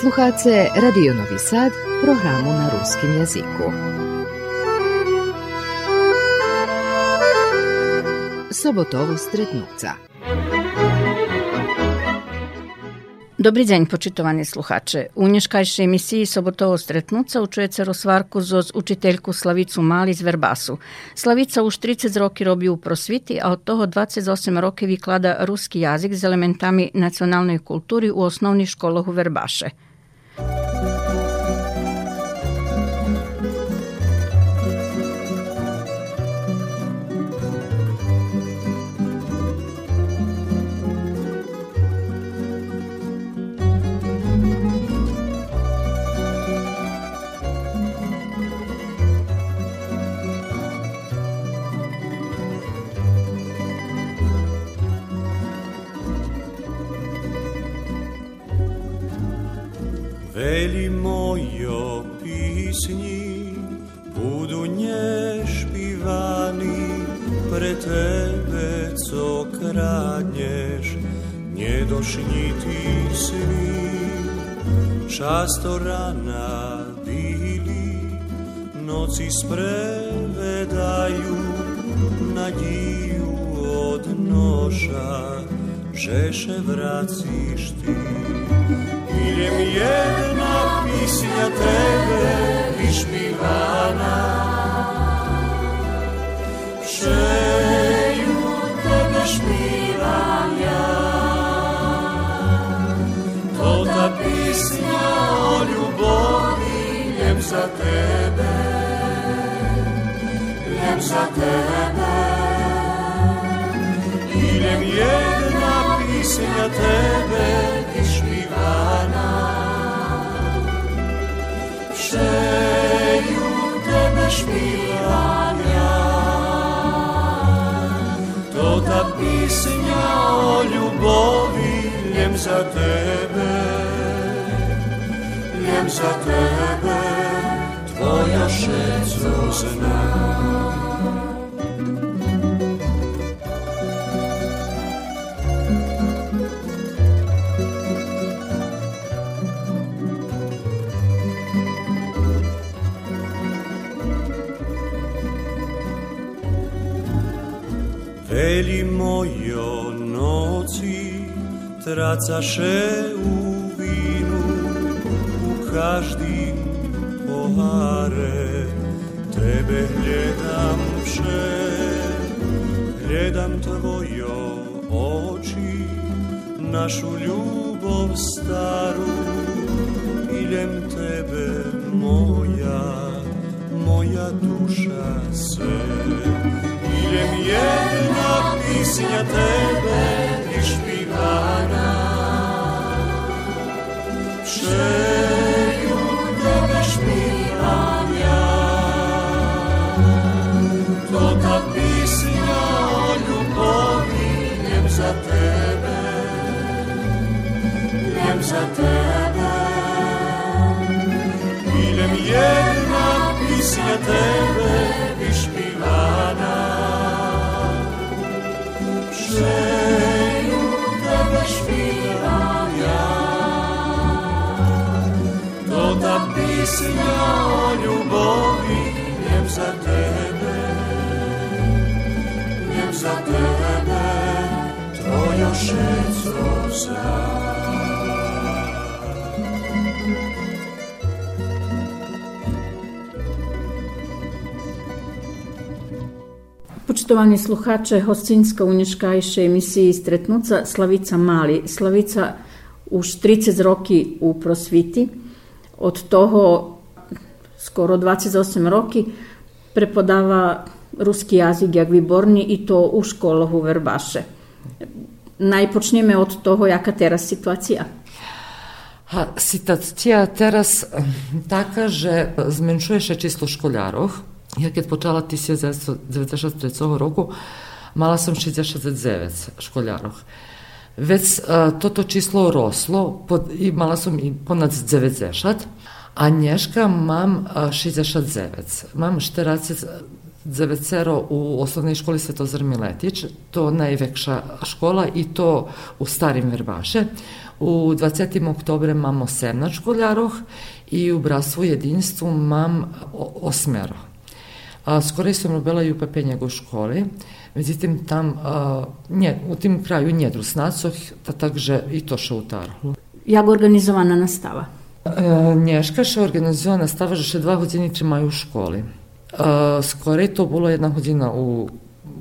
Slušate Radio Novi Sad, programu na ruskom jeziku. Sobotovo stretnuca. Dobri deň, počitovani sluhače. U nješkajšej emisiji Sobotovo stretnuca učujete rozvarku z učiteljku Slavicu Mali z Verbasu. Slavica už 30 roki robi u prosviti, a od toho 28 roki vyklada ruski jazik s elementami nacionalnoj kulturi u osnovnih školah u Verbaše. Veli mojo písni budu nešpívani pre tebe, co krádneš, nedošnitý sny. Často rana bíli, noci sprevedajú nadiju od noža, že še vracíš ty. Idem jedna písňa tebe vyšpívaná. Všeju tebe špívam ja. To ta písňa o ľubovi, jem za tebe, jem za tebe. Idem jedna písňa tebe vyšpívaná. Všeju tebe ja. To ta písňa o ľubovi, jem za tebe, jem za tebe, tvoja všetko znam. Tracaše u vinu u každým pohare tebe gledam vše gledam tvojo oči našu ljubov staru. Idem tebe moja moja duša sve idem jedna písňa tebe za tebe. Idem jedna písňa tebe vyšpívaná. Všeju tebe špívam ja. To ta písňa o ľubovi, jem za tebe, jem za tebe, tvojo všetko znam. poštovani sluhače Hostinska unješkajše emisiji Stretnuca Slavica Mali. Slavica už 30 roki u prosviti, od toho skoro 28 roki prepodava ruski jazyk jak viborni i to u školah Verbaše. Najpočnjeme od toho jaka teraz situacija. A situacija teraz taka, że zmniejszuje się číslo školjárov, школярів. Я keď почала 1993 року, мала sam 69 školjárov. Već uh, toto číslo roslo, pod, imala sam i ponad 90, a nješka mam uh, 69. Mam 40 dzevecero u osnovnoj školi Svetozar Miletić, to najvekša škola i to u starim Verbaše. U 20. oktobre mam osemnač školjaroh i u Bratstvu jedinstvu mam osmero. A, skoro sam robila i u Pepenjegu u školi, međutim tam, a, nje, u tim kraju nje drusnacoh, ta takže i to še u Tarhu. Jak organizowana nastawa? E, Nješka še organizovana stava, že dva hodiny majú v školi. E, skorej to bolo jedna hodina u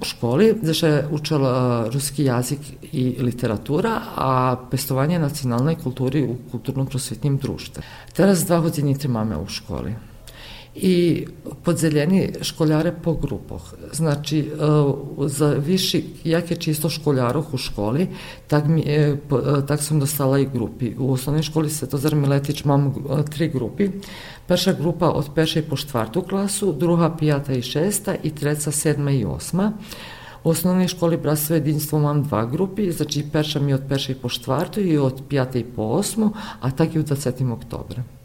školi, gde še učil e, ruski jazik i literatura, a pestovanje nacionalnej kulturi u kulturno-prosvetnim društvu. Teraz dva hodiny máme u školi i podzeljeni školjare po grupoh. Znači, e, za viši, jak je čisto školjaroh u školi, tak, mi, e, tak sam dostala i grupi. U osnovnoj školi Svetozar Miletić mam e, tri grupi. Prša grupa od peše po štvrtu klasu, druga pijata i šesta i treća sedma i osma. U osnovnoj školi Bratstvo jedinstvo mam dva grupi, znači perša mi od peše po štvrtu i od pijate i po osmu, a tak i u 20. oktobra.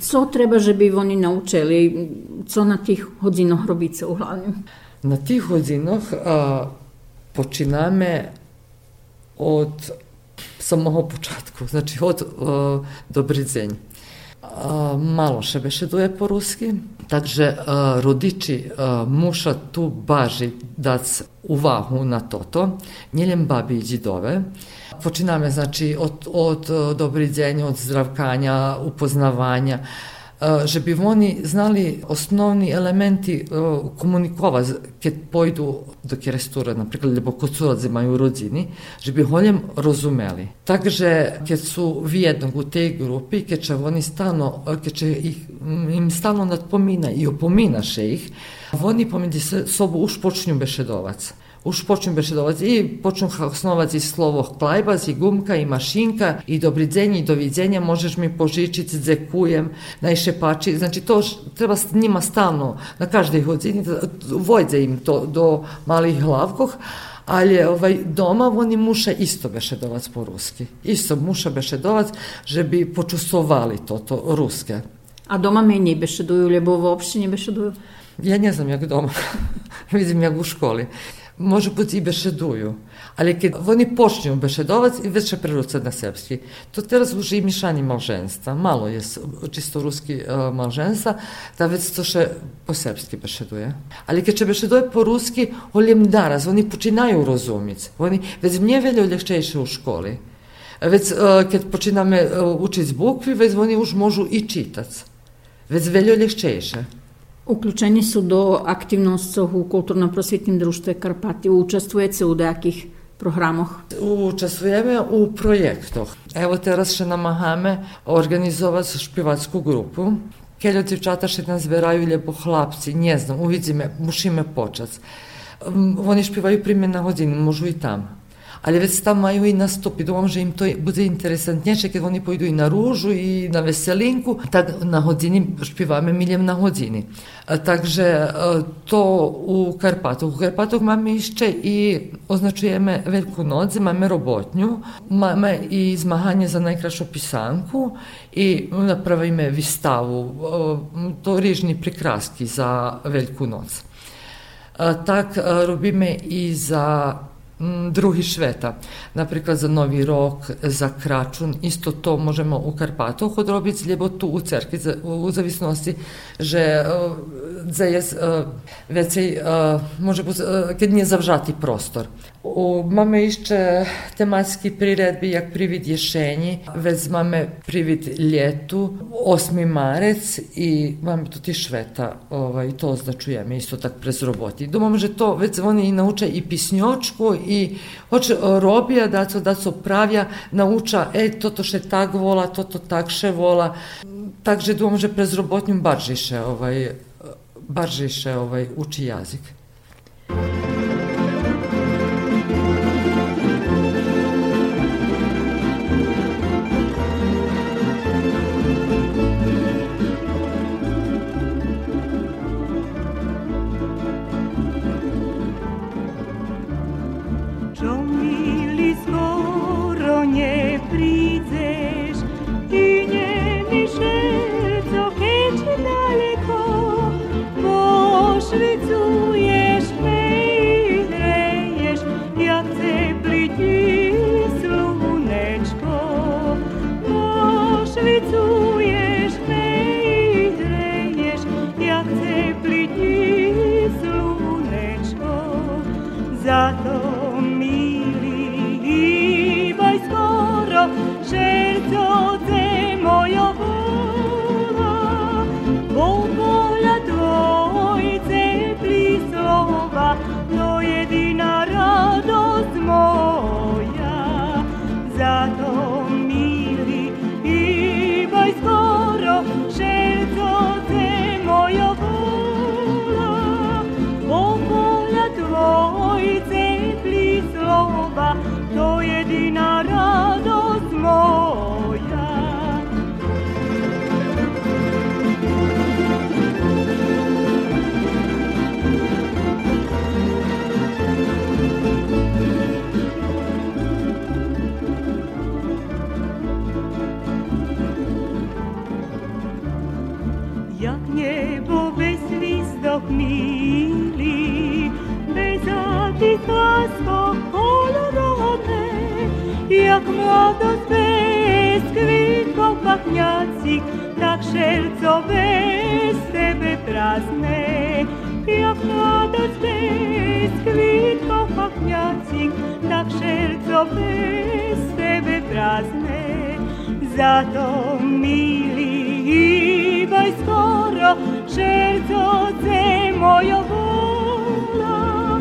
Co treba, żeby oni nauczyli? Co na tych godzinach robicie uglavnom? Na tih godzinah a, počiname od samого початку, znači od a, dobry dzień. A, malo še bešeduje po ruski, takže a, rodiči a, muša tu baži dac uvahu na toto, njeljem babi i džidove, Počinamy znači od, od dobridzenja, od zdravkanja, upoznavanja, żeby oni znali osnovni elementi komunikova, kad pojdu do kerestura, napríklad, lebo kod suradze majú rodiny, żeby holjem rozumeli. Takže, kad su v jednog u tej grupi, kad će oni stalno, kad će ih, im stalno nadpomina i opominaše ih, oni pomedi se sobu už počnju bešedovac už počnem bešedovať i počnem osnovať i slovo klajbaz i gumka i mašinka i dobridzenje i doviđenja možeš mi požičiti, dzekujem, najšepači, znači to treba s njima stalno na každej hodini, vojde im to do malih hlavkoh, ali ovaj, doma oni muša isto bešedovac po ruski. Isto muša bešedovac, že bi počustovali to, to ruske. A doma meni bešeduju, lebo uopšte ne bešeduju? Ja ne znam jak doma. Vidim jak u školi može biti i bešeduju. Ali kad oni počinju bešedovac i već preruca na srpski. To teraz už i mišani malženstva. Malo je čisto ruski uh, malženstva, da već to še po srpski bešeduje. Ali kad će bešeduje po ruski, oljem daraz, oni počinaju rozumic. Oni već mnje veljo ljehčejše u školi. Već uh, kad počiname uh, učiti bukvi, već oni už možu i čitac. Već veljo ljehčejše. Uključeni su do aktivnosti u kulturno-prosvjetnim društve Karpati. Učestvujete u nejakých programoch? Učestvujeme u projektoch. Evo teraz še namahame organizovati špivacku grupu. Keljo djevčata še nas zbieraju lijepo hlapci, ne znam, uvidíme, musimy počać. Oni špivaju primjer na godinu, možu i tam ali već tam majú i nastupi. Думам, že im to bude interesantnejšie, keď oni pôjdu i na rúžu, i na veselinku, tak na hodiny špívame miliem na hodiny. Takže to u Karpatoch. U Karpatoch máme ešte i označujeme Veľkú noc, máme robotnju, máme i zmahanie za najkrašu pisanku i napravíme výstavu, to rižni prikrasky za Veľkú noc. Tak robíme i za drugi šveta. Napríklad za Nový rok, za Kračun, isto to možemo u Karpatoch odrobiť, lebo tu u cerkvi, u zavisnosti, že za je vecej, može keď nie zavžati prostor. Mamy jeszcze tematski priredbi jak privid ješenji, već mamy privid ljetu, 8. marec i mamy tu ti šveta, ovaj, to označujeme isto tak prez roboti. Думам, že to već oni i nauče i pisnjočku i hoće robija da co, da co pravja nauča, e, toto še tak vola, toto tak še vola. Takže думам, že prez robotnju baržiše, ovaj, baržiše ovaj, uči jazik. Poszwycujesz mej милі, де взяти казка як младость квітка в пахняці, так шерцове з тебе прасне, як молодость без, в пахняці, так шерцове з тебе празне, зато милі, бай скоро, šerco te mojo vola,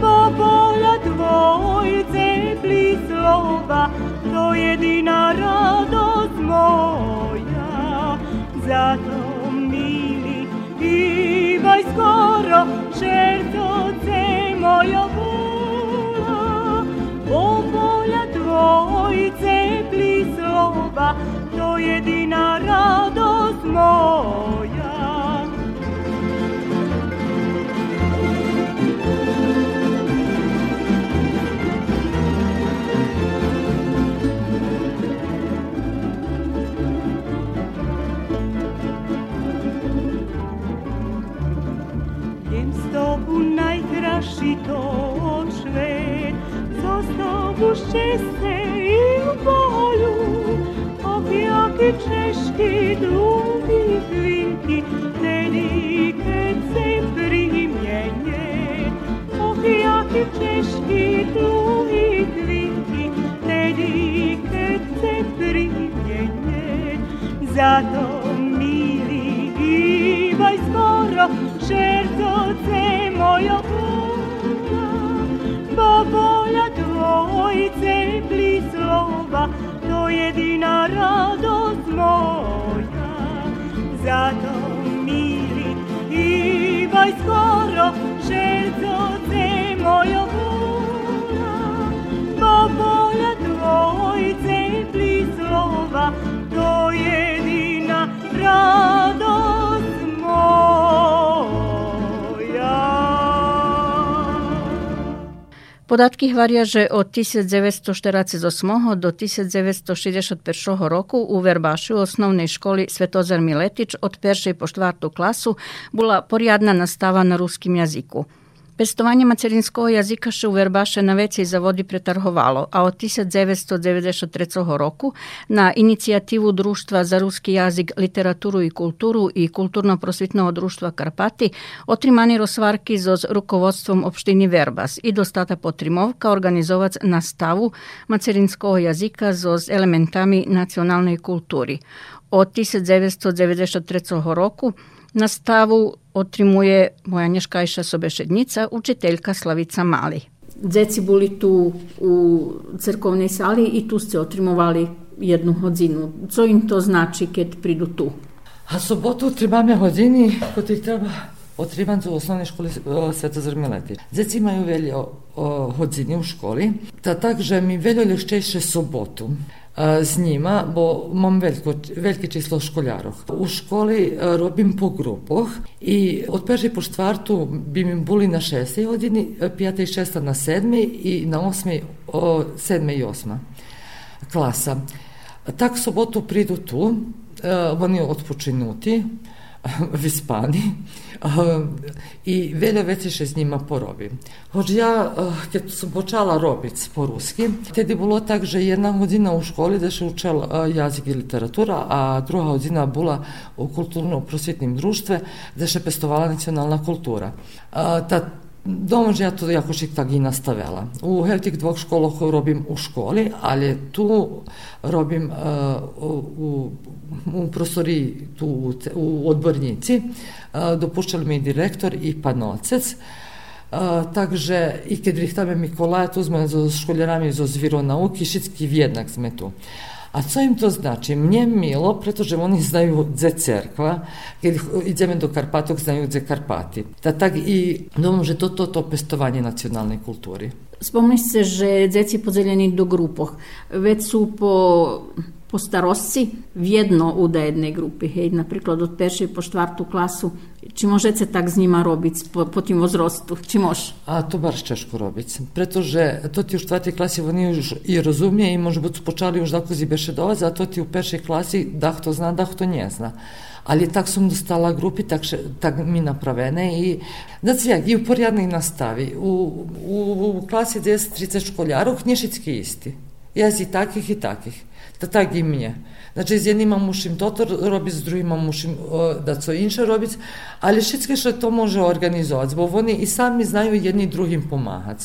bo volja tvoj tepli slova, to jedina radost moja. Zato, mili, ibaj skoro, šerco te mojo vola, bo volja tvoj tepli slova, to jedina radost moja. Najkraši to svet, zostavu šťastie i u bolu. Och, jakie češky długi chwilki, tedy keď se primienie. Och, jakie češky długi chwilki, tedy keď se primienie. Zato, tepli slova, to jedina radost moja. Zato, mili, ibaj skoro, šerco te mojo vola, bo volja tvoj tepli slova, to jedina radost Podatky hovoria, že od 1948 do 1961 roku u verbašu osnovnej školy Svetozar Miletić od 1. po 4. klasu bola poriadna nastava na ruskim jazyku Pestovanje materinskого jazika še u Verbaše na veci zavodi pretarhovalo, a od 1993 roku na inicijativu Društva za ruski jazik, literaturu i kulturu i Kulturno-prosvitного društva Karpati otrimani rosvarki zoz rukovodstvom opštini Verbas i dostata potrimovka organizovac nastavu materinskого jazika zoz elementami nacionalnej kulturi. Od 1993 roku Nastavu otrimuje moja nješkajša sobešednica, učiteljka Slavica Mali. Dzeci boli tu u crkovnej sali i tu ste otrimovali jednu hodzinu. Co im to znači kad pridu tu? A sobotu otrimame hodini, kot ih treba otriman u osnovnoj školi Svetozar Miletić. Dzeci imaju veljo hodzini u školi, ta tak, že mi veljo leščejše sobotu z njima, bo mam veliko, velike číslo školjarov. U školi a, robim po grupoh i od peršej po štvrtú bi mi boli na šestej hodini, a, pijata i šesta na sedmi i na osmi, o, sedme i osma klasa. Tak sobotu pridu tu, e, oni odpočinuti, vyspani i veľa vecí še s nima porobím. Hoď ja, keď som počala robiť po rusky, tedy bolo tak, že jedna hodina u školi da še učel jazik i literatura, a druga hodina bola u kulturno-prosvjetnim društve da še pestovala nacionalna kultura. Ta Domož ja to jakož tak i nastavljala. U tih dvog školah robim u školi, ali tu robim uh, e, u, u prostoriji tu u, odbornici. Uh, e, dopuščali mi direktor i panocec. Uh, e, takže i kad rihtame Mikolaja, tu smo za školjarami iz ozviro nauki, šitski vjednak sme tu. Uh, A co im to znači? Mnje milo, pretože oni znaju gdje cerkva, kad ideme do Karpatok, znaju gdje Karpati. Da tak i domam, že to, to, to pestovanje nacionalnej kulturi. Spomni se, že djeci podeljeni do grupoh. Već su po po starostci v jedno u jednej grupy, hej, napríklad od peršej po štvrtú klasu. Či môžete tak s nima robiť po, po tým возрасту? Či môž? A to baš ťažko robiť, pretože to ti u štvrtej klasi oni už i rozumije i može biti počali už tako zibešedovať, a to ti u peršej klasi da to zna, da to ne zna. Ali tak som dostala grupi, tak, še, tak mi napravene i da cvijak, i u porjadnej nastavi. U, u, u klasi 10-30 školjarov knjišicki isti. Jaz i takih i takih. Та так і мені. Значить, з jednima musim toto robiť, s druhima musim da co inše robiť, ali všetko što to može organizovati, bo oni i sami znaju jedni drugim pomagati.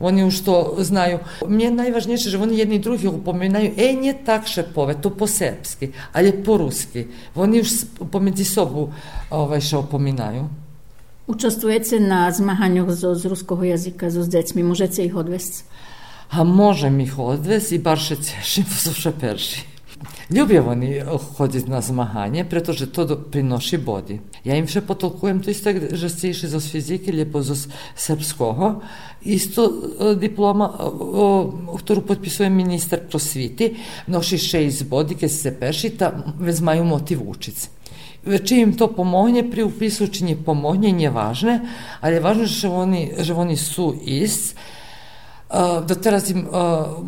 Oni už to znaju. Mně je najvažnejšie, že oni jedni drugi upominaju, e, nie tak šepove, to po srpski, ali po ruski. Oni už pomedzi sobu ovaj, še opominaju. Učestvujete na zmahanjoch zo, z ruského jazyka so s deťmi, môžete ich odvesť? A možem ih odvesti i bar še cešim, še perši. Ljubię oni chodzić na zmaganie, pretože to prinosi bodi. Ja im še potolkujem to isto, že ste išli zo fiziki, lijepo zo srpskoho. Isto diploma, ktorú potpisuje minister prosviti, noši šest bodi, keď se pešita, već maju motiv učić. Či im to pomogne pri upisu, či njih pomogne, nije važne, ali je važno, že oni, že oni su ist, teraz im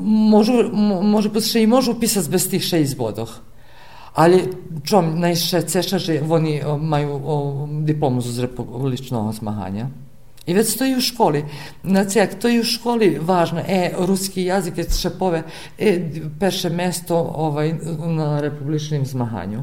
môžu, môže še i môžu písať bez tých 6 bodov. Ali čo najšće ceša, že oni majú diplomu z republičnog zmaganja. I već to i u školi. Znači, jak to i u školi važno, e, ruski jazik je šepove, e, peše mesto ovaj, na republičnim zmaganju.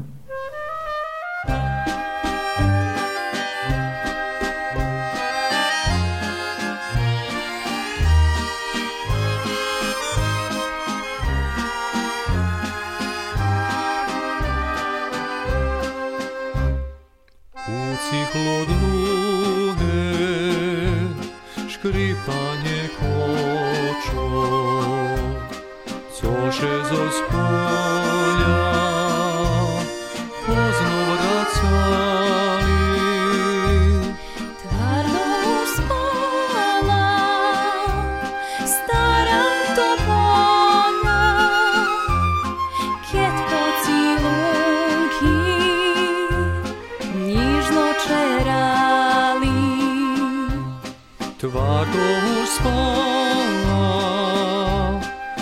Rado uspala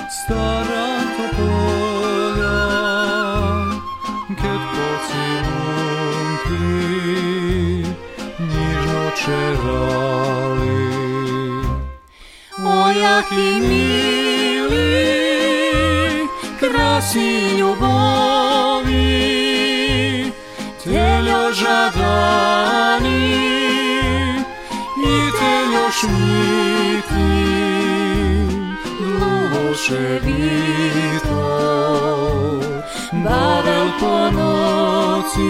stara topolja Kad pocilunki njižno čerali. O jaki mili krasi ljubav przewichną Barel po nocy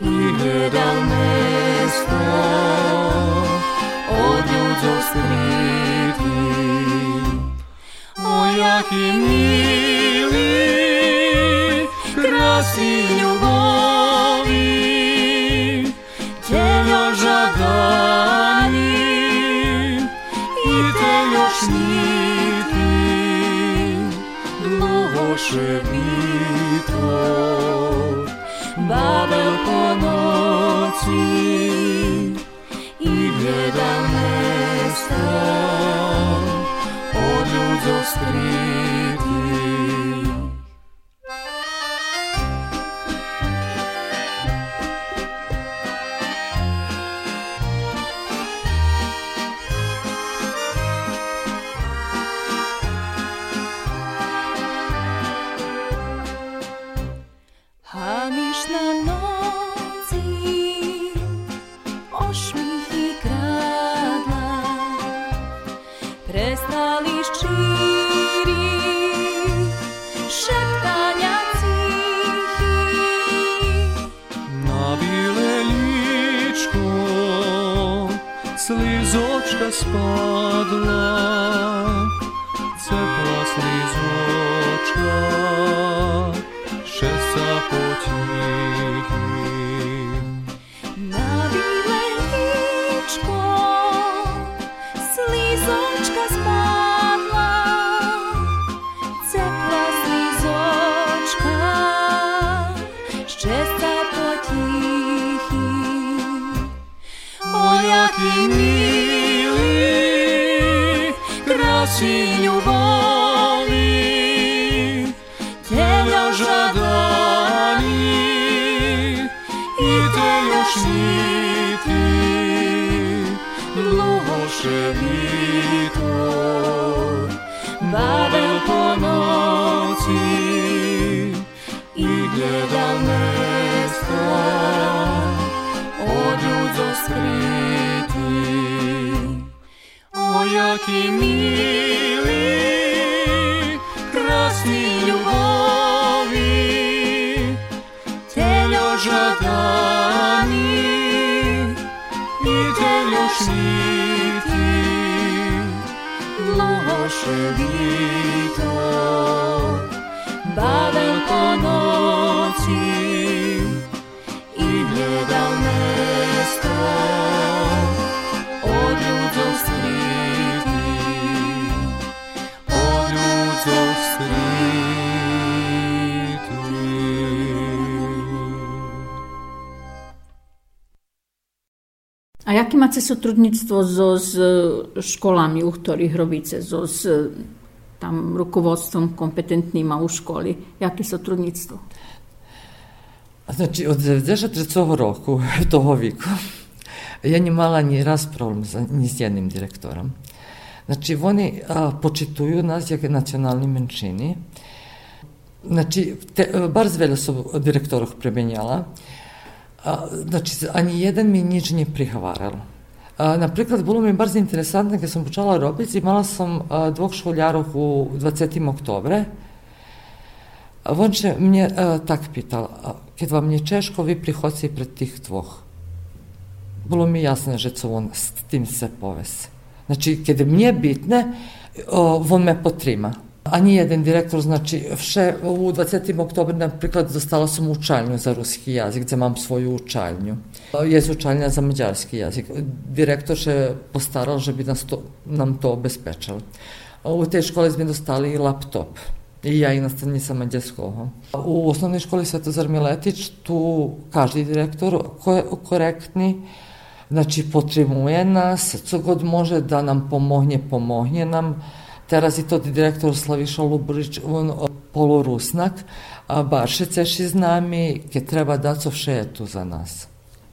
i nie dał слізочка спадла, цепла слізочка, ще запотіхи. На біле слізочка спадла, тепла слізочка, ще потіхи. Ой, sotrudnictvo so, s e, školami, u ktorých robíte, so, s e, tam rukovodstvom kompetentnýma u školi? Jakie sotrudnictwo? Znači, od 93. roku, toho viku, ja nemala ni raz problem sa, ni s jednim direktorom. Znači, oni a, počituju nas jak nacionalni menšini. Znači, te, e, bar zvelja su direktorov premenjala. A, znači, ani jedan mi nič nije prihvaralo. Bolo mi bardzo interesantno, keď som počala robiť, imala som a, dvoch školjarov u 20. oktobre. A on će mnie a, tak pital, a, keď vam je češko, vi prihodci pred tih dvoch. Bilo mi jasno, že co on s tim se povese. Znači, kiedy mnie bitne, potrima. Ani jeden direktor, znači, vše, u 20. oktober, napríklad, dostala som učalnju za ruski jazik, gde mam svoju učalnju. Je učalnja za mađarski jazik. Direktor še postaral, že bi nas to, nam to obezpečal. U tej škole sme dostali i laptop. I ja i nastavnica mađarskog. U osnovnoj školi Svetozar Miletić tu každi direktor ko korektni, znači potrimuje nas, co god može da nam pomogne, pomogne nam. Teraz i to direktor Slaviša Lubrić, on polorusnak, a baše ceši z nami, ke treba da co vše je tu za nas.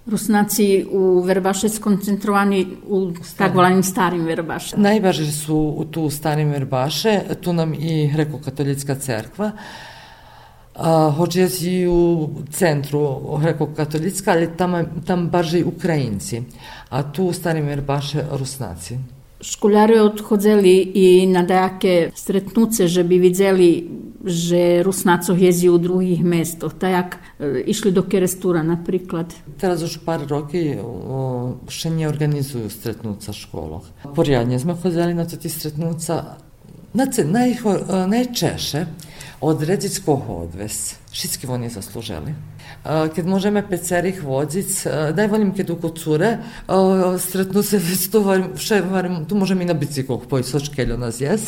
Rusnaci u Verbaše skoncentrovani u tak volanim starim Verbaše. Najvažniji su tu u starim Verbaše, tu nam i Hreko-katolicka cerkva, a, hoće i u centru Hreko-katolicka, ali tam, tam baže i Ukrajinci, a tu u starim Verbaše Rusnaci. Školjari odchodzeli i na dajaké stretnuce, že by videli, že Rusnacov jezi u drugih mestoch, tak e, išli do Kerestura napríklad. Teraz už par roky še nie organizujú stretnúca v školoch. Poriadne sme chodili na ti stretnúca. Znači, naj, najčešće odrediti koho odves. Všetky oni zaslužili. Kad možeme pecerih vodzic, daj volim kad u kocure, stretnu se već to varim, še varim, tu možem i na biciklu pojći sočkeljo nas jes.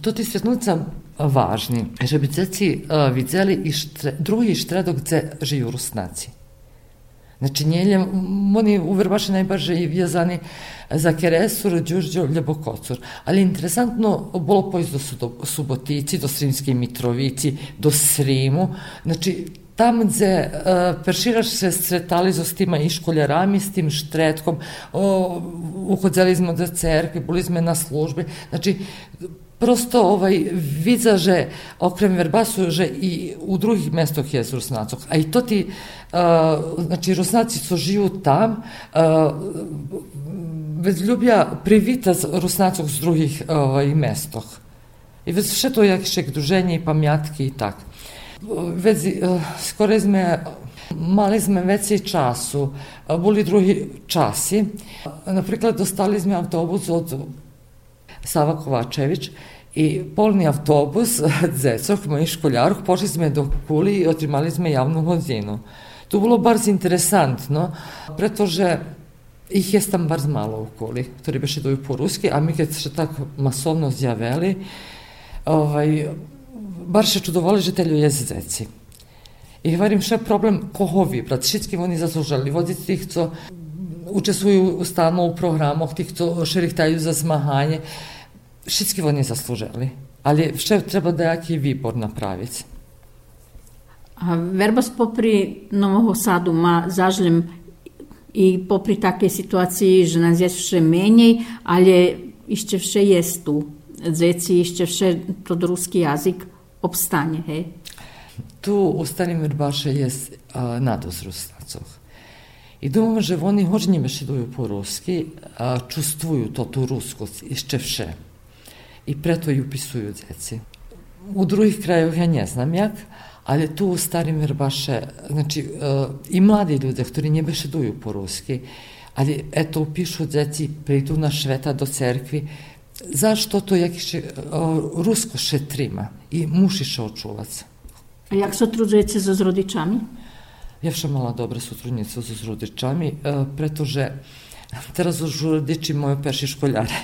To ti stretnuca važni, že bi ceci vidjeli i štre, drugi štredok gdje žiju rusnaci. Znači, njelje, oni u Verbaši najbarže i vjezani za Keresur, Đurđo, Ljubokocur. Ali interesantno, bolo pojść do Subotici, do Srimske Mitrovici, do Srimu. Znači, tam gde uh, perširaš se sretali so s tima i školjarami, s tim štretkom, o, uhodzeli smo do cerkve, bili smo na službi. Znači, prosto ovaj vidza, že okrem Verbasu, i u drugih mestoh je Rusnacog. A i to ti, uh, znači, Rusnaci co živu tam, uh, već ljubja privita Rusnacog z drugih ovaj, mestoh. I već všetko jakšek druženje i pamjatki i tak. Već uh, skoro sme Mali sme veci času, boli drugi časi. Наприклад, dostali sme autobus od Sava Kovačević i polni autobus dzecoh, mojih školjarov, pošli sme do Kuli i otrimali sme javnu hodinu. To bilo bar interesantno, pretože ich jest tam bardzo malo u Kuli, ktorí beszedujú po ruski, a my keď sa tak masovno zjaveli, ovaj, bar się čudovali, že te jest zeci. I говорим, що проблем кого вибрати? Всички вони заслужили. Водить učestvuju stalno u programoch tych, co szereg tajú za zmahanie. Všetky oni zaslužili. Ale še treba dajaki výbor napraviti. A Verbas popri Novog Sadu ma zažljem i popri takej situaciji že nas je še menjej, ali išće vše jest tu. Zeci išće vše to ruski jazik obstanje, hej? Tu u starim Vrbaše jest nadozrust na coh. I думам, že oni hodně bešeduju po ruski, a čustvuju to tu ruskost, jeszcze vše. I preto ju upisuju djeci. U drugih krajevih ja ne znam jak, ali tu u Starim Verbaše, znači i mladi ljudi, ktorí ne bešeduju po ruski, ali eto upišu djeci, pridu na šveta do cerkvi, zašto to jakiś rusko šetrima i musi się očuvati. A jak sotrudujete so s rodičami? Však mala dobre sotrudnice so s rodičami, pretože teraz už rodiči moje perši školjare.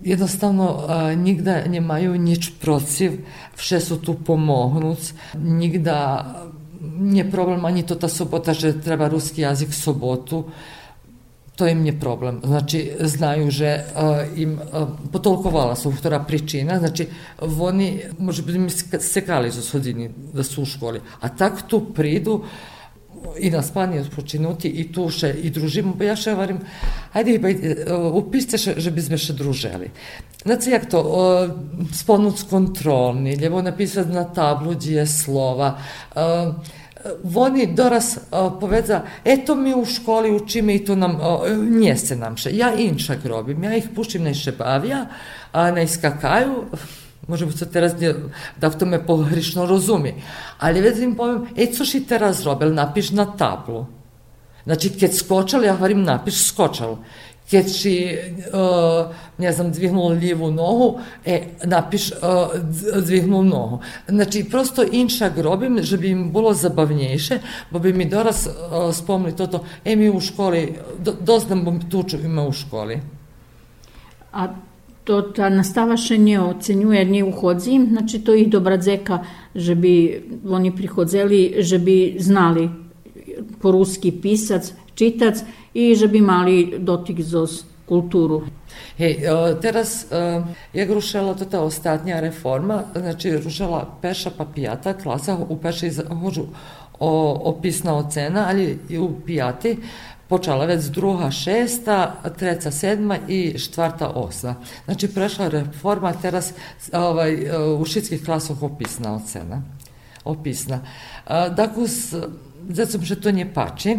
Jednostavno, nigda nie mają nic protiv, vše su tu pomognuc, nigda nie problem ani to ta sobota, že treba ruski jazik sobotu, to im nie problem. Znači, znaju, že uh, im uh, potolkovala su vtora pričina, znači, oni, može biti mi sekali za hodini da su u školi, a tak tu pridu, i na spanje odpočinuti i tu še i družimo, pa ja še varim, ajde, pa, upište še, že bi sme še druželi. Znači, jak to, sponuc kontrolni, ljevo napisati na tablu, gdje je slova, uh, Вони дораз поведza, ето ми у школі учимо і то нам не се нам ще. Я іншак робим. Я їх пущим не ще бав'я, а не скакаю. Може би це teraz nie, da v tome pogrešno rozumi. Ali već im povem, e, co si teraz robil, napiš na tablu. Znači, kad skočal, ja govorim, napiš skočal. Kad si, uh, ne znam, dvihnul lijevu nogu, e, napiš uh, dvihnul nogu. Znači, prosto inšak robim, že bi im bilo zabavnejše, bo bi mi doraz uh, spomnili toto, e, mi u školi, do, dosta bom tuču ima u školi. A to ta nastava še nie ocenjuje, nie uchodzi, znači to ih dobra dzeka, že bi oni prihodzeli, že bi znali po ruski pisac, čitac i že bi mali dotik zo kulturu. Hej, teraz jak rušila to ta ostatnja reforma, znači rušila peša pa pijata, klasa u peši hođu opisna ocena, ali i u pijati počela već druga šesta, treća sedma i štvrta osma. Znači prešla reforma, teraz ovaj, u šitskih klasov opisna ocena. Opisna. Dakle, zacom, že to nie pači,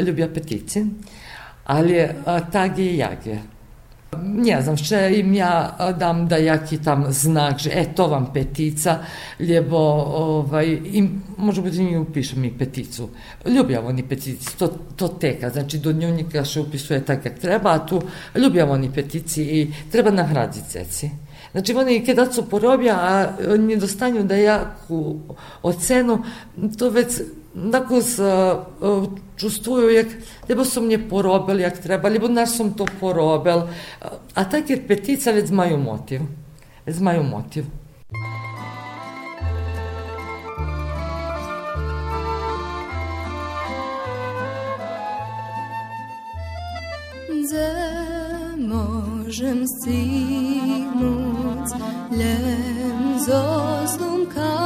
ljubja petici, ali tak je jak je. Не знам, ще им ја дам да јаки там знак, že e, to vam petica, ljebo, ovaj, im, može biti mi upišem i peticu. Ljubjavo oni petici, to, to teka, znači do dnevnika se upisuje tak jak treba, a tu ljubjavo oni petici i treba nahraditi ceci. Znači oni kada su porobja, a nie dostanju da jaku ocenu, to već nakos uh, čustvuju, jak lebo som mne porobil, jak treba, lebo naš som to porobil. A tak jer petica već majú motiv. Već majú motiv. Możem stignąć lem zo zlomkami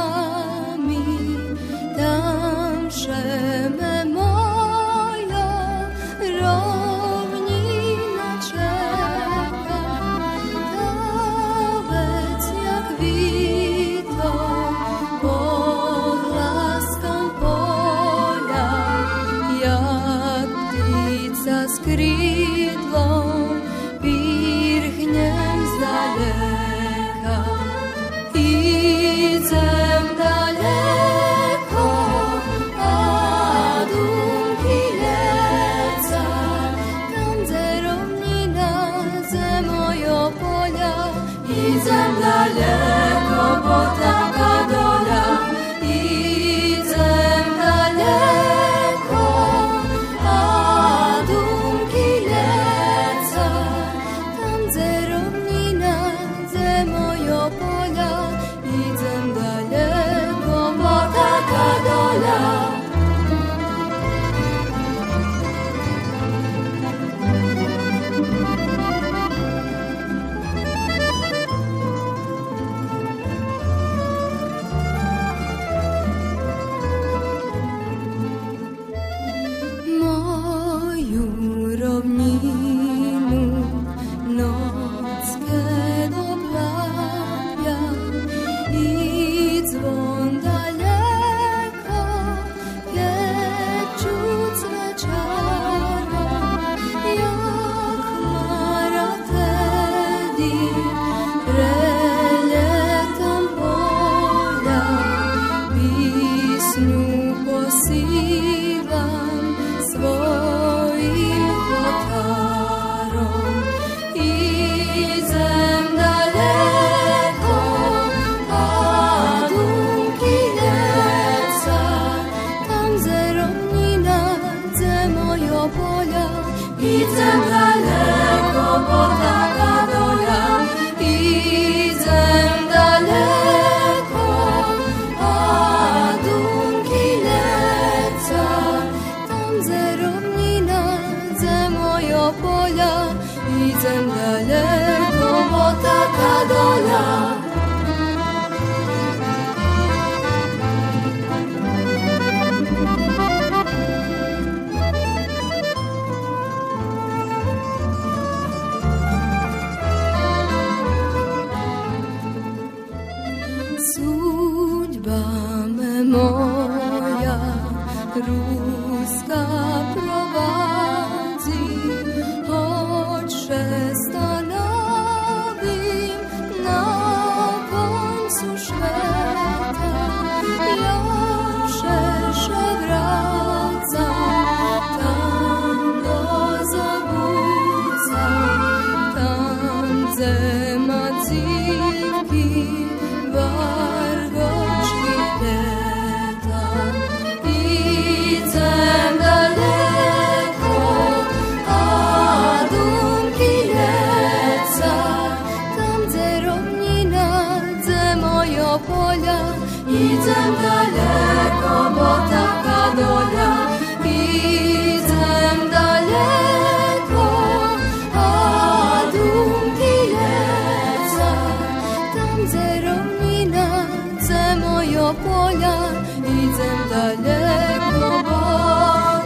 gdzie moje pola. Idę daleko, bo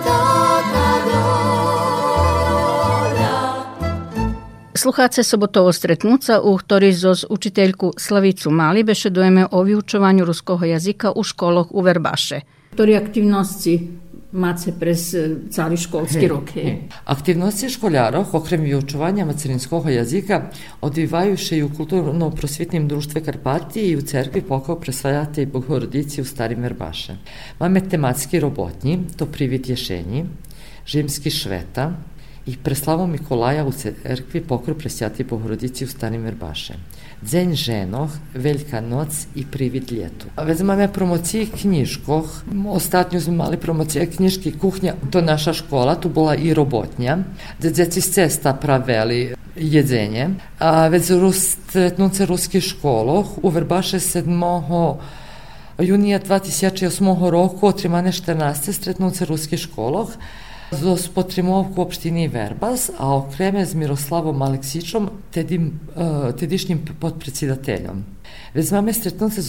taka dola. Sluhace sobotovo stretnuca, u ktorý zoz učiteľku Slavicu Mali bešedujeme o vyučovanju ruskого jazika u školoh u Verbaše. Ktoré aktivnosti mace prez e, cali školski rok? hej? Активности школяров, окрем вивчування материнського язика, одвиваються і у культурно-просвітнім друштві Карпатії і у церкві покав присваяти Богородиці у Старім Вербаше. Маме тематські роботні, то привід єшені, Жимські швета і преславу Миколая у церкві покрив присвяти Богородиці у Старім Вербаше. Дзень женох, Велика ноц і привід літу. Вез маме промоції smo imali promocije knjižki kuhnja, to je naša škola, tu bila i robotnja, gde djeci z cesta praveli jedzenje. A već rus, tretnuce ruskih školoh, u Verbaše 7. junija 2008 roku, otrimane 14. stretnuce ruskih školoh, zo spotrimovku opštini Verbas, a okreme z Miroslavom Aleksićom, tedim, uh, tedišnjim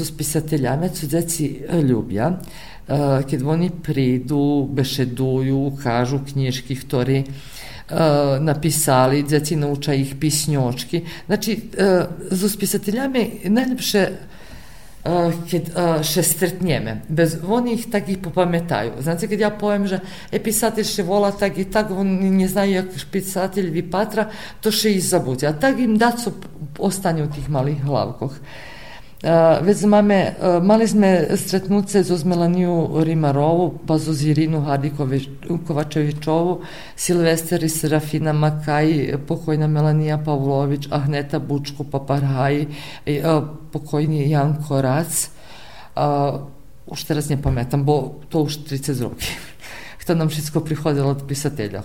spisateljami, co djeci e, ljubja, uh, kad oni pridu, bešeduju, kažu knjižki, ktorі uh, napisali, djeci nauča ih pisnjočki. Znači, uh, so spisateljami najlepše Uh, kad uh, še stretnjeme. Bez oni ih tak i popametaju. Znate, kad ja povem, že e, pisatelj še vola tak i tak, oni ne znaju jak pisatelj vi patra, to še i zabudja. A tak im daco ostane u tih malih hlavkoh. Već máme, uh, mali sme stretnuce zo Melaniju Rimarovu, pa zo Irinu Kovačevičovu, Silvester i Serafina Makaj, pokojna Melanija Pavlović, Ahneta Bučko Paparhaj, pokojni Janko Rac. Už teraz nie bo to už 30 roky. Kto nam všetko prihodilo od pisateljoh.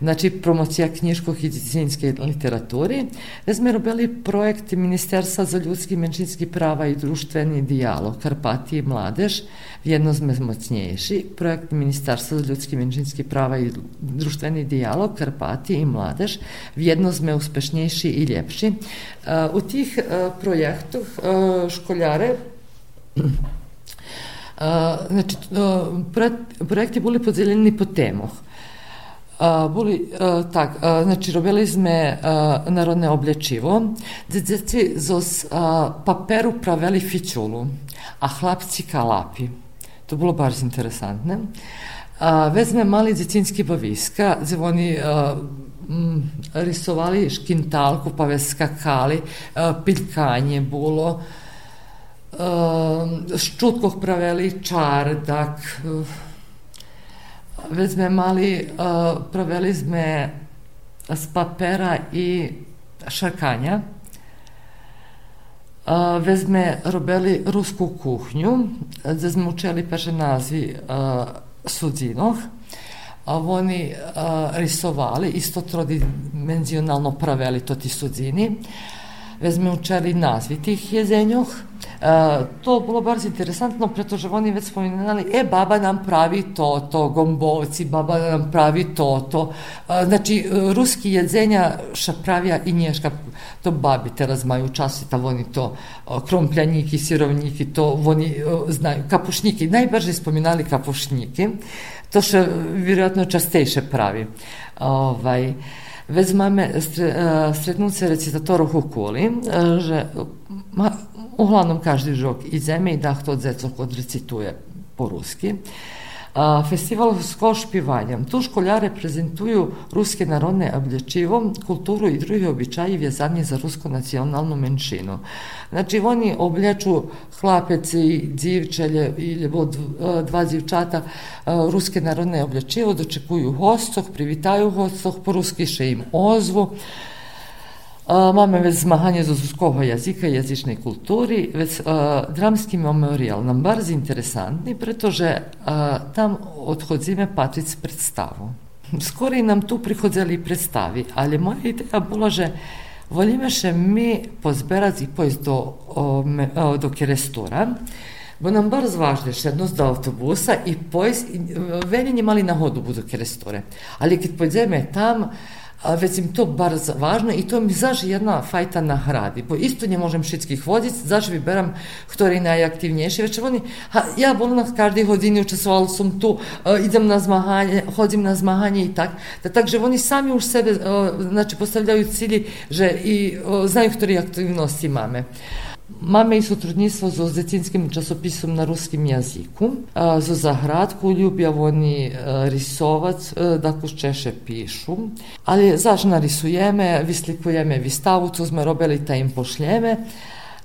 Znači, promocija knjižkog i djecinske literaturi. Da smo robili projekt Ministerstva za ljudski i menšinski prava i društveni dijalog Karpati i mladež. Jedno sme mocnjejši. Projekt Ministarstva za ljudski i menšinski prava i društveni dijalog Karpati i mladež. Jedno uspešnjejši i ljepši. U tih uh, projektov uh, školjare znači, projekti bili podeljeni po temoh. Boli, tak, znači robili sme narodne oblječivo, djeci zos paperu praveli fičulu, a hlapci kalapi. To bilo baš interesantne. Uh, vezme mali djecinski baviska, gdje oni uh, mm, risovali škintalku, pa ve skakali, uh, piljkanje bilo, ščutkoh praveli čardak, uh, već sme mali, uh, praveli sme z papera i šarkanja. Uh, već sme robili rusku kuhnju, gde sme učeli peše nazvi uh, sudzinoh. A oni uh, risovali, isto trodimenzionalno praveli to ti sudzini. veď sme učili nazvy tých jezenjoch. E, to bolo bardzo interesantno, pretože oni već spominali, e, baba nam pravi to, to, gombovci, baba nam pravi to, to. E, znači, ruski jedzenja ša pravija i nješka, to babi teraz maju časi, ta oni to, krompljaniki, sirovniki, to oni znaju, kapušnjiki, najbrže spominali kapušnjiki, to še vjerojatno častejše pravi. Ovaj, već máme stretnuce recitatorov u Kuli, že ma, uglavnom každý rok ideme i da to dzeco odrecituje po-ruski. Festival špivanja. Tu školjare prezentuju ruske narodne oblječivo, kulturu i drugi običaji vjezani za rusku nacionalnu menšinu. Znači, oni obleču hlapeci, dzivčelje ili dva dzivčata ruske narodne oblječivo, dočekuju hostoh, privitaju hostoh, po-ruski še im ozvu, Mamy već zmahanie z ruskiego języka języcznej kultury, więc dramski memorial nam bardzo interesantny, pretože tam odchodzimy patrzeć predstavu. Skoro nam tu prichodzili predstavi, ali moja ideja bila, že volíme še mi pozberati i pojść do, do Kerestora, bo nam bardzo ważne šednost do autobusa i pojść, veni nie mali na hodu budu Kerestore. Ali kad pojdeme tam, a već im to bar važno i to mi zaži jedna fajta nahradi, bo isto nie môžem všetkých vodiť, zaži vyberám, ktorý je najaktivnejší, već oni, ha, ja bol na každej hodini, učestvoval som tu, uh, idem na zmahanje, hodim na zmahanje i tak, da, takže oni sami už sebe, uh, znači, postavljaju cilji, že i uh, znaju, ktoré aktivnosti máme. Mamy i sotrudnictwo z ozdecinskim czasopisem na ruskim jeziku. Z zahradku lubią oni rysować, tak już czesze piszą. Ale zaś narysujemy, wyslikujemy wystawę, co sme robili, to im pošljeme.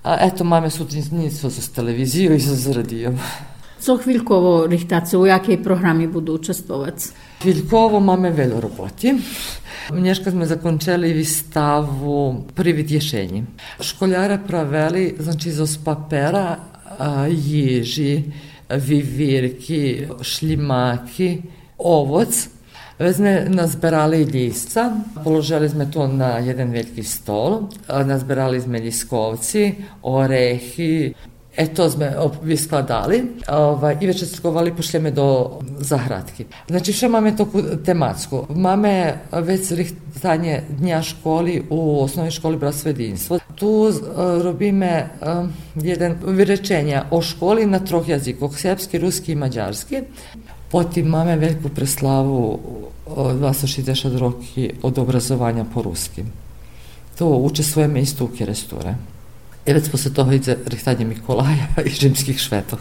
Eto, mamy sotrudnictwo z telewizją i z radijem. Co chwilkowo, Richtace, u jakiej programie budu uczestniczyć? Chvíľkovo máme veľa roboty. Nješka smo zakončili vystavu Privid ješenji. Školjara praveli, znači, iz papera, a, ježi, vivirki, šljimaki, ovoc, Vezme nazberali listca, položili sme to na jeden veliki stol, nazberali sme liskovci, orehi, E to sme vyskladali ovaj, i već skovali pošljeme do zahradki. Znači što máme toku tematsku? Máme već rihtanje dnja školi u osnovnoj školi Bratstvo jedinstvo. Tu uh, robíme uh, jedan vyrečenja o školi na troch jazikoch, srpski, ruski i mađarski. Potim máme veliku preslavu 260 roki od obrazovanja po ruski. To učestvujeme isto u Keresture. Već posle toho ide rihtanje Mikolaja i rimskih švetov.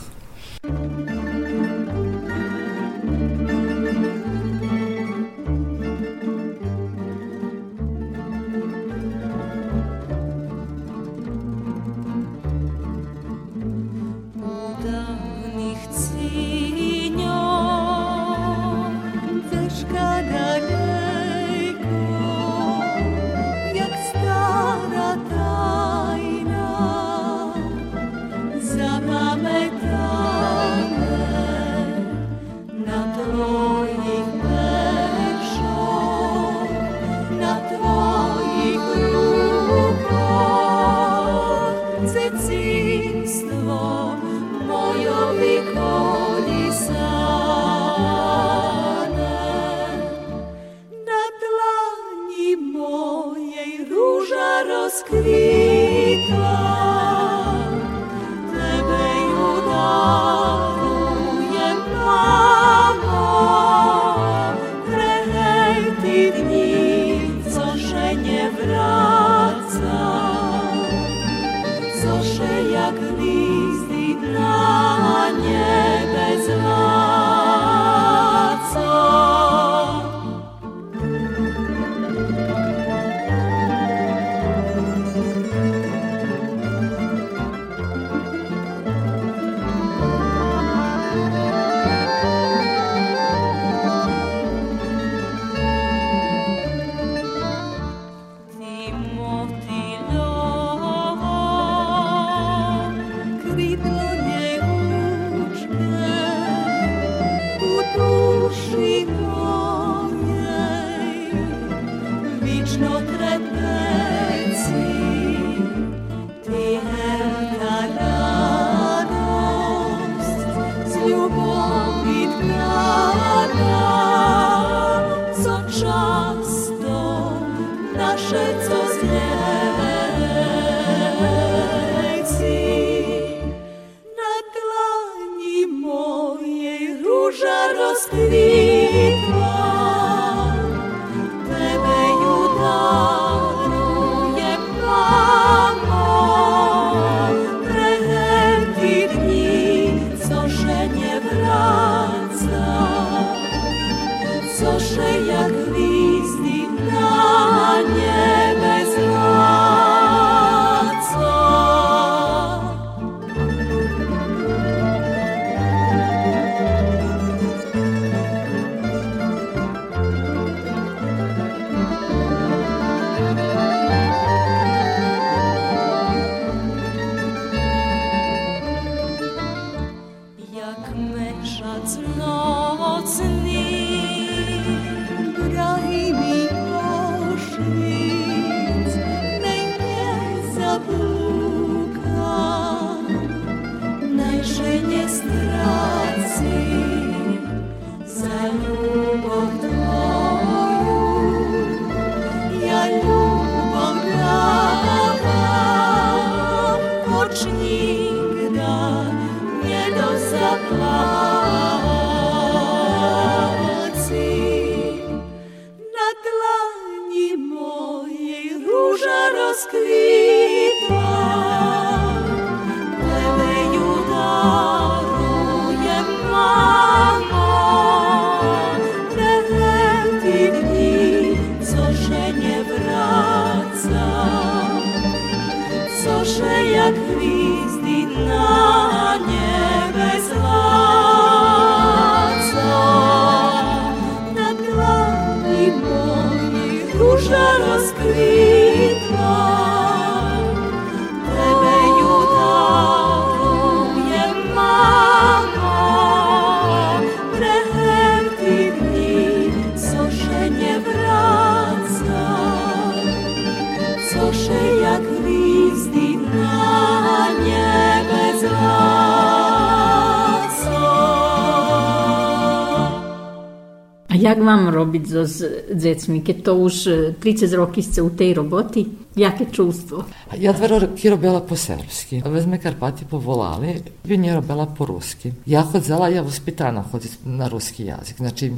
Robiť so decmi, keď to už e, 30 roky ste u tej roboty? Jaké čувство? Ja dva roki robila po srpski. Vez me Karpati povolali, bi nje robila po ruski. Ja hodzela, ja vaspitana hoditi na ruski jazik. Znači,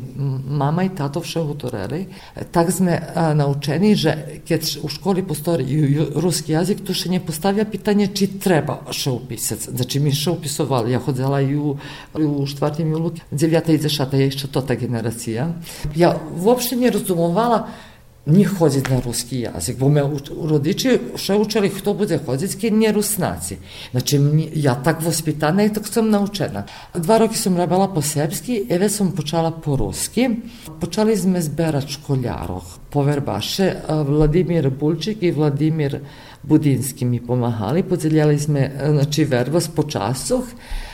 mama i tato vše utoreli. Tak sme a, naučeni, že keď u školi postoji ruski jazik, tu še nje postavlja pitanje či treba še upisati. Znači, mi še upisovali. Ja hodzela i u, u štvrtim julu, dzevljata i zešata, je jeszcze tota generacija. Ja uopšte nje razumovala nie chodzić na ruski jazyk, bo mnie ucz- rodzice ще mni- ja tak vospitana i tak sam naučena. Dva roki sam rabila po srpski, eve sam počala po ruski. Počali sme zberat školjarov, poverbaše, a Vladimir Bulčik i Vladimir Budinski mi pomahali, podeljali sme, znači, vervas po časuh, A,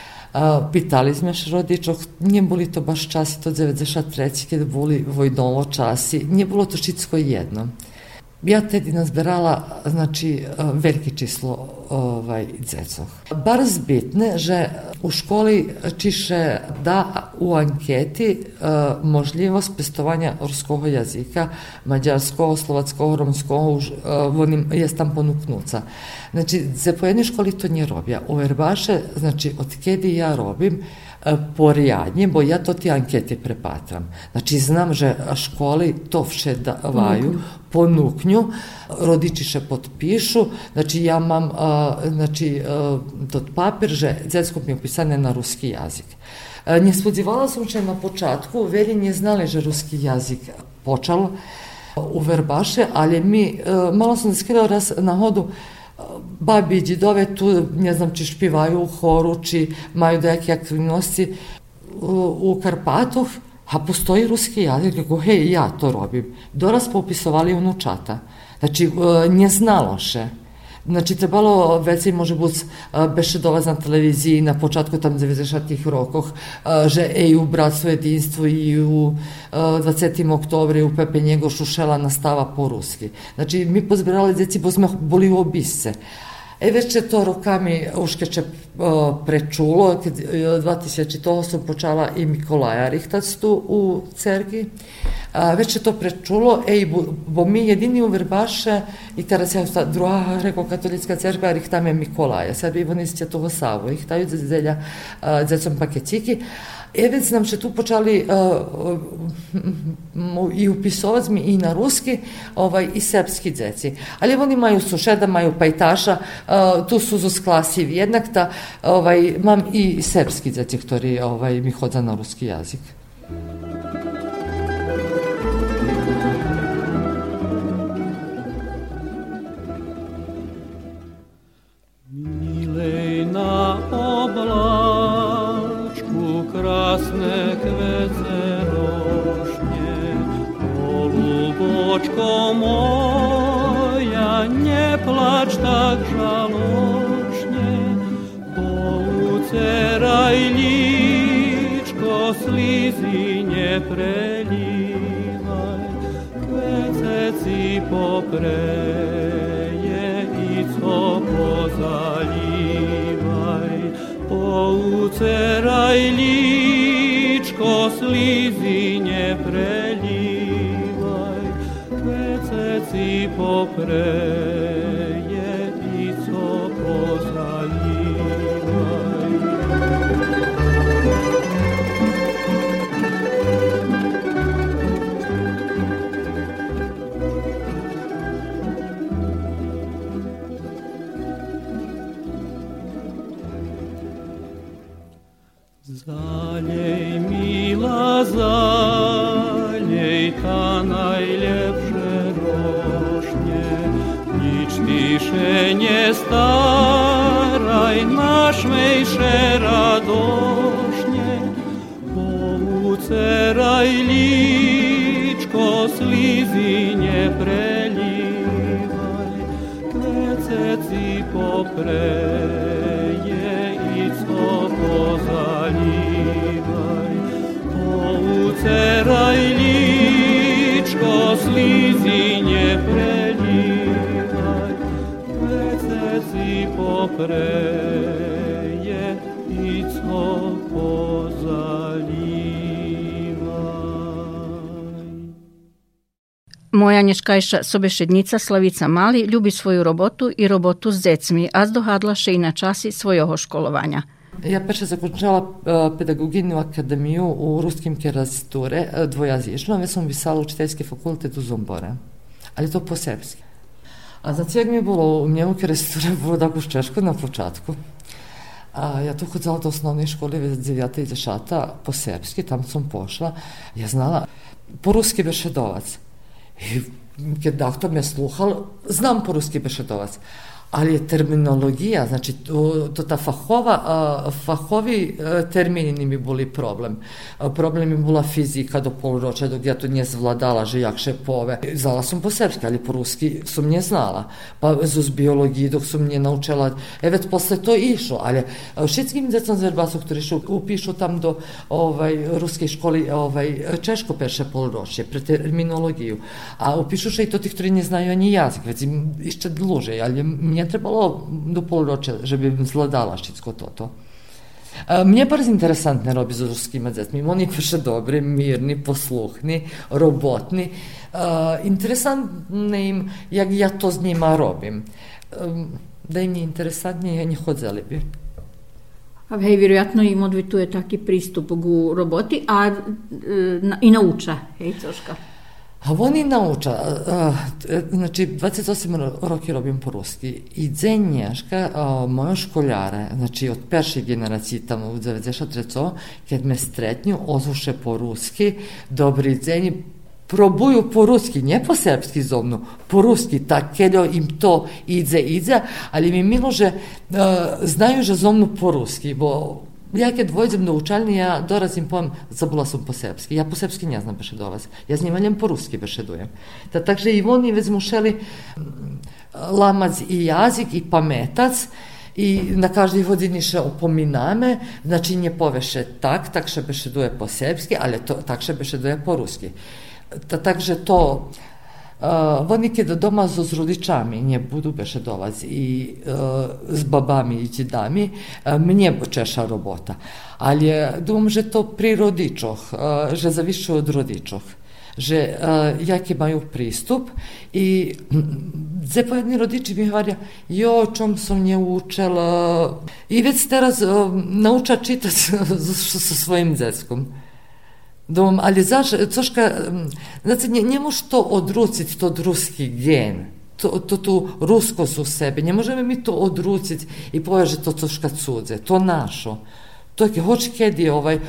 pitali sme rodičov, nije boli to baš časi, to 93. kada boli vojnovo časi, nije bilo to všetko jedno. Ja tedi nazberala, znači, veliki číslo ovaj, dzecov. Bar zbitne, že u školi čiše da u anketi uh, možljivost pestovanja ruskog jazika, mađarskog, slovackog, romskog, uh, onim jest tam ponuknuca. Znači, za po jednoj školi to nije robija. U Verbaše, znači, od kedi ja robim, e, porjadnje, bo ja to ti ankete prepatram. Znači, znam, že školi to vše davaju, ponuknju, rodiči še potpišu, znači ja mam a, znači, a, tot papir, že dzetsko mi je upisane na ruski jazik. E, spodzievala sam się na początku, wiele nie znali, że ruski jazyk počal u Verbaše, ali mi, e, malo sam skidao raz na hodu, e, babi i didove tu, ne znam, či špivaju u horu, či maju neke aktivnosti u, u Karpatuh, a postoji ruski jazik, rekao, hej, ja to robim. Doraz popisovali unučata. Znači, e, nie znalo še. Znači, trebalo veci može buc e, beše dolaz na televiziji na početku tam 90-ih rokoh, e, že ej u Bratstvo jedinstvo i u e, 20. oktobri u Pepe Njegošu šela nastava po ruski. Znači, mi pozbirali djeci, bo smo boli u obisce. E вече то роками ушкече пречуло, 2000 того сум почала и Миколаја Рихтацту у церкви. А, вече то пречуло, е, и бо, бо ми едини увербаше, и тера се друга реко католицка церква, рихтаме Миколаја. Сега би вони сте того Саву, рихтају зелја, зецом пакетики. Еве знам, че ту почали uh, и уписовацми и на руски, ovaj, и српски дзеци. Ali oni imaju sušeda, imaju pajtaša, uh, tu su z klasi jednak, ta, ovaj, mam i srpski dzeci, ktori ovaj, mi hodza na ruski jazik. сльозине прелівай, квеце ці попреє і цо позалівай, поуцерай лічко слізине прелівай, квеце ці попреє, Moja nješkajša sobešednica Slavica Mali ljubi svoju robotu i robotu z decmi, a zdohadlaše i na časi svojого školovanja. Ja перше закончала uh, педагогинну академiju u ruskim kerazture, uh, dvojazično, već sam pisala učiteljski fakultet u Zombore, ali to po srpski. A za cijeg mi je bilo u njemu kerazture bilo tako u Češku na počatku. A, ja tu hodila do osnovne škole 9. i 10. po srpski, tam sam pošla. Ja znala po-ruski bešedovac. I kad doktor me sluhal, znam po-ruski bešedovac. Ali je terminologija, znači to, to ta fahova, a, fahovi a, termini ni mi boli problem. A, problem mi bila fizika do polroča, dok ja to nje zvladala, že jakše pove. Znala sam po srpski, ali po ruski sam nje znala. Pa z biologiji dok sam nje naučila, e već posle to išlo, ali všetkim decom zverbasu, ktorí šu, upišu tam do ovaj, ruske školi ovaj, češko perše polročje, pre terminologiju. A upišu i to ti, ktorí ne znaju ani jazik, već im išće dluže, ali mnje nie trebalo do polročia, že bi zgledala šitsko toto. E, mne par interesantne robi z ruskima dzecmi. Oni više dobri, mirni, posluhni, robotni. Interesantne im, jak ja to s njima robim. E, da im je interesantnije, ja njih odzelibi. A hej, vjerojatno im odvituje taki pristup u roboti, a e, i nauča, hej, coška. A oni nauča, znači 28 roki robim po-ruski i dzenješka moja školjare, znači od perše generacije tamo u 93. kad me stretnju, ozuše po-ruski, dobri dzenji, probuju po-ruski, nie po-srpski zovnu, po-ruski, tak keljo im to idze, idze, ali mi milo, že uh, znaju, že zovnu po-ruski, bo ja kad vođem na učalni, ja dorazim pom, zabula sam po srpski. Ja po srpski ne znam bešedovać. Ja z njima po ruski bešedujem. Ta, takže i oni već mušeli lamac i jazik i pametac i na każdej godzinie opominamy, znaczy nie powiesz tak, tak się beszeduje po serbski, ale to, tak się po ruski. Ta, także to Uh, вони kiedy дома з родичами не буду беше долаzi i з бабами і дідами, uh, мені чеша робота. Але думам, že to pri rodičoch, uh, že zaviše od rodičoch že uh, jaki majú prístup i gdje pojedni rodiči mi говоря, jo, čom sam nje učela i već teraz uh, nauča čitati sa svojim dzeckom. Думам, ali zaš, coška, znači, nie, nie može to odruciti, to ruski gen, to, to tu ruskost u sebi. Ne možemo mi to odruciti i povežiti to coška cudze, to našo. To je, hoć kedi ovaj,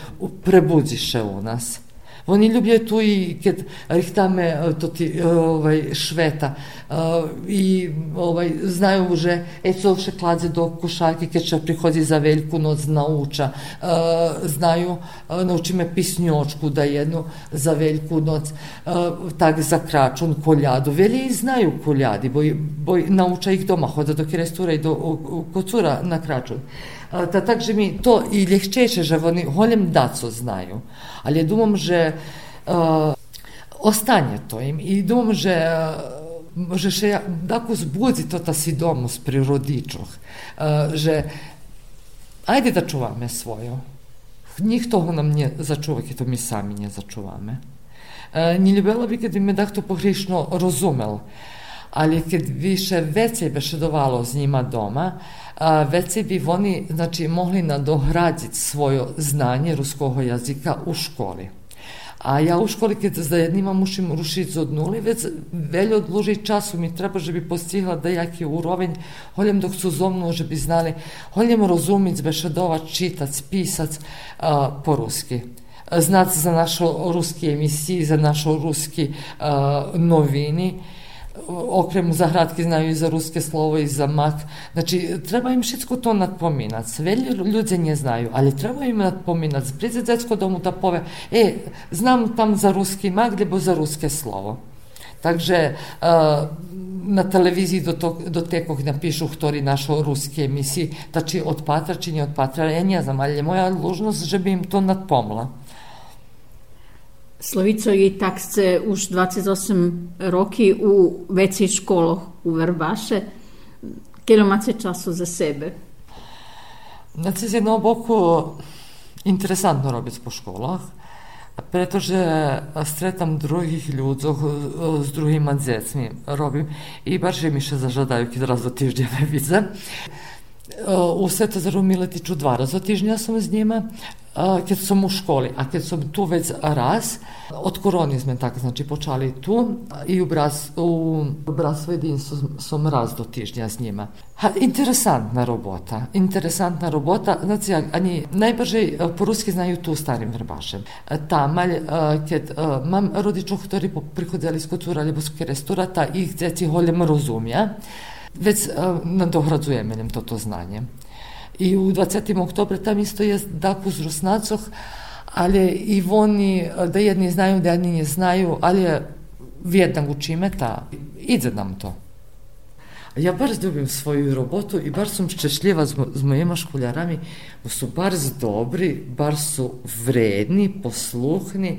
prebudziše u nas. Oni ljubljaju tu i kad rihtame to ti ovaj, šveta i ovaj, znaju že e co še kladze do košarke kad će prihodzi za veliku noc nauča znaju nauči me pisnjočku da jednu za veliku noc tak za kračun koljadu veli i znaju koljadi boj, boj nauča ih doma hoda do kirestura i do kocura na kračun Та так же ми то и легчейше, že вони голем дацо знаю. Але думам, že uh, остане to im i думам, že uh, že še tako zbudzi to ta свідомость pri родичах, uh, že ajde da čuvаме svoje. Ніхто нам не зачува, то ми самі не зачуваме. Uh, не любила би, коли me дехто погрішно розумел, ali kad više veće bešedovalo s njima doma, a, već bi oni znači, mogli nadohraditi svoje znanje ruskog jazika u školi. A ja u školi, kad za jednima mušim rušiti od nuli, već veljo odluži času mi treba, že bi postigla da jaki urovenj, holjem dok su zomnu, že bi znali, holjem rozumic, bešedovat, čitac, pisac a, po ruski znat za našo ruski emisiji, za našo ruski a, novini okrem zahradki znaju i za ruske slovo i za mak. Znači, treba im všetko to nadpominat. Sve ljudi nje znaju, ali treba im nadpominat. Priđe djecko domu da pove, e, znam tam za ruski mak, lebo za ruske slovo. Takže uh, na televiziji do, to, do tekog napišu htori našo ruske emisiji, znači od patra či nie od patra, ja ne znam, ali je moja lužnost, že bi im to nadpomla. Slavico, i tak ste už 28 roky u vecej školoch u Verbaše. Kedy máte času za sebe? Znači, z jednog boku interesantno robiť po školách, pretože stretam druhých ľudí s druhýma dzecmi robím i barže mi še zažadajú, keď raz do týždňa me vidze. U Svetozaru Miletiću dva raza týždňa som s njima, kad sam u školi, a kad sam tu već raz, od koroni sme tako, znači počali tu i u, bras, u Bratstvo jedinstvo sam raz do tižnja s njima. Ha, interesantna robota, interesantna robota, znači, oni najbrže po-ruski znaju tu starim vrbašem. Tamalj, kad mam rodičov, ktorí prichodili z kultura Ljubovskog restorata, ih djeci holjem rozumja, već nadohradzujeme im toto znanje. I u 20. oktobra tam isto je tako zrosnacoh, ali i oni, da jedni znaju, da jedni ne znaju, ali vjedna učime, ta, ide nam to. Ja bardzo ljubim svoju robotu i bar sam ščešljiva z mojima školjarami, su bar dobri, bar su vredni, posluhni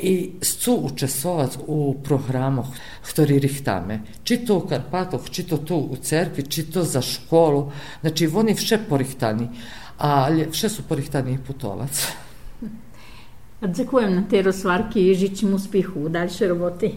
i chcú učestvovať u programoch, ktorý richtáme. Či to u Karpatoch, či to tu u cerkvi, či to za školu. Znači, oni vše porihtani, ali vše su porihtani putovac. Ďakujem na tej rozvárky i žičím úspěchu v dalšej roboty.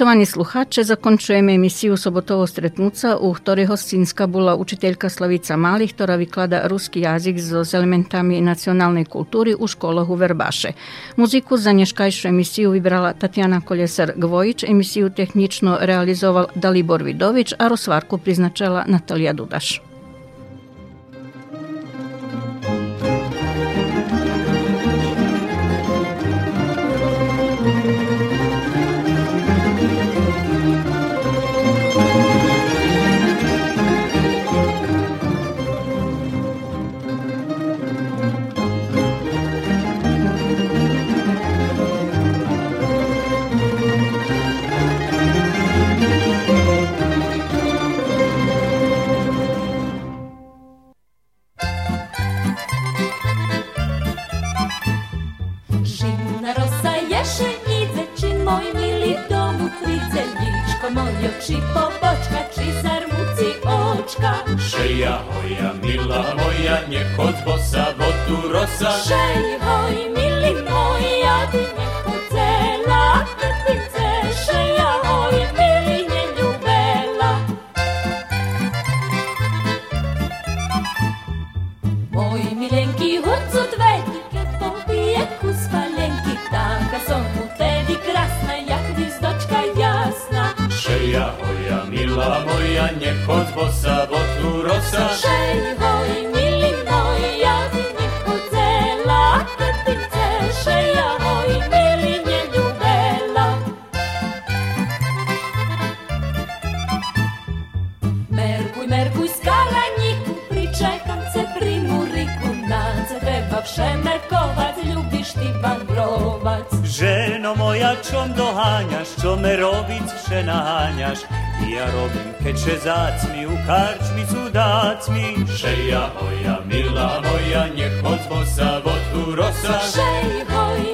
Počitovani sluhače, zakončujeme emisiju Sobotovo stretnuca, u ktorej hostinska bola učiteľka Slavica Mali, ktorá vyklada ruski jazyk s elementami nacionalnej kultúry u školoch u Verbaše. Muziku za neškajšiu emisiju vybrala Tatjana Koljesar-Gvojič, emisiju tehnično realizoval Dalibor Vidovič, a rozvarku priznačila Natalija Dudaš. przenaňasz ja robím keče zacmi, u karčmi su dacmi. Šeja moja, mila moja, niech odwoza wodku rosa. Szej, hoja.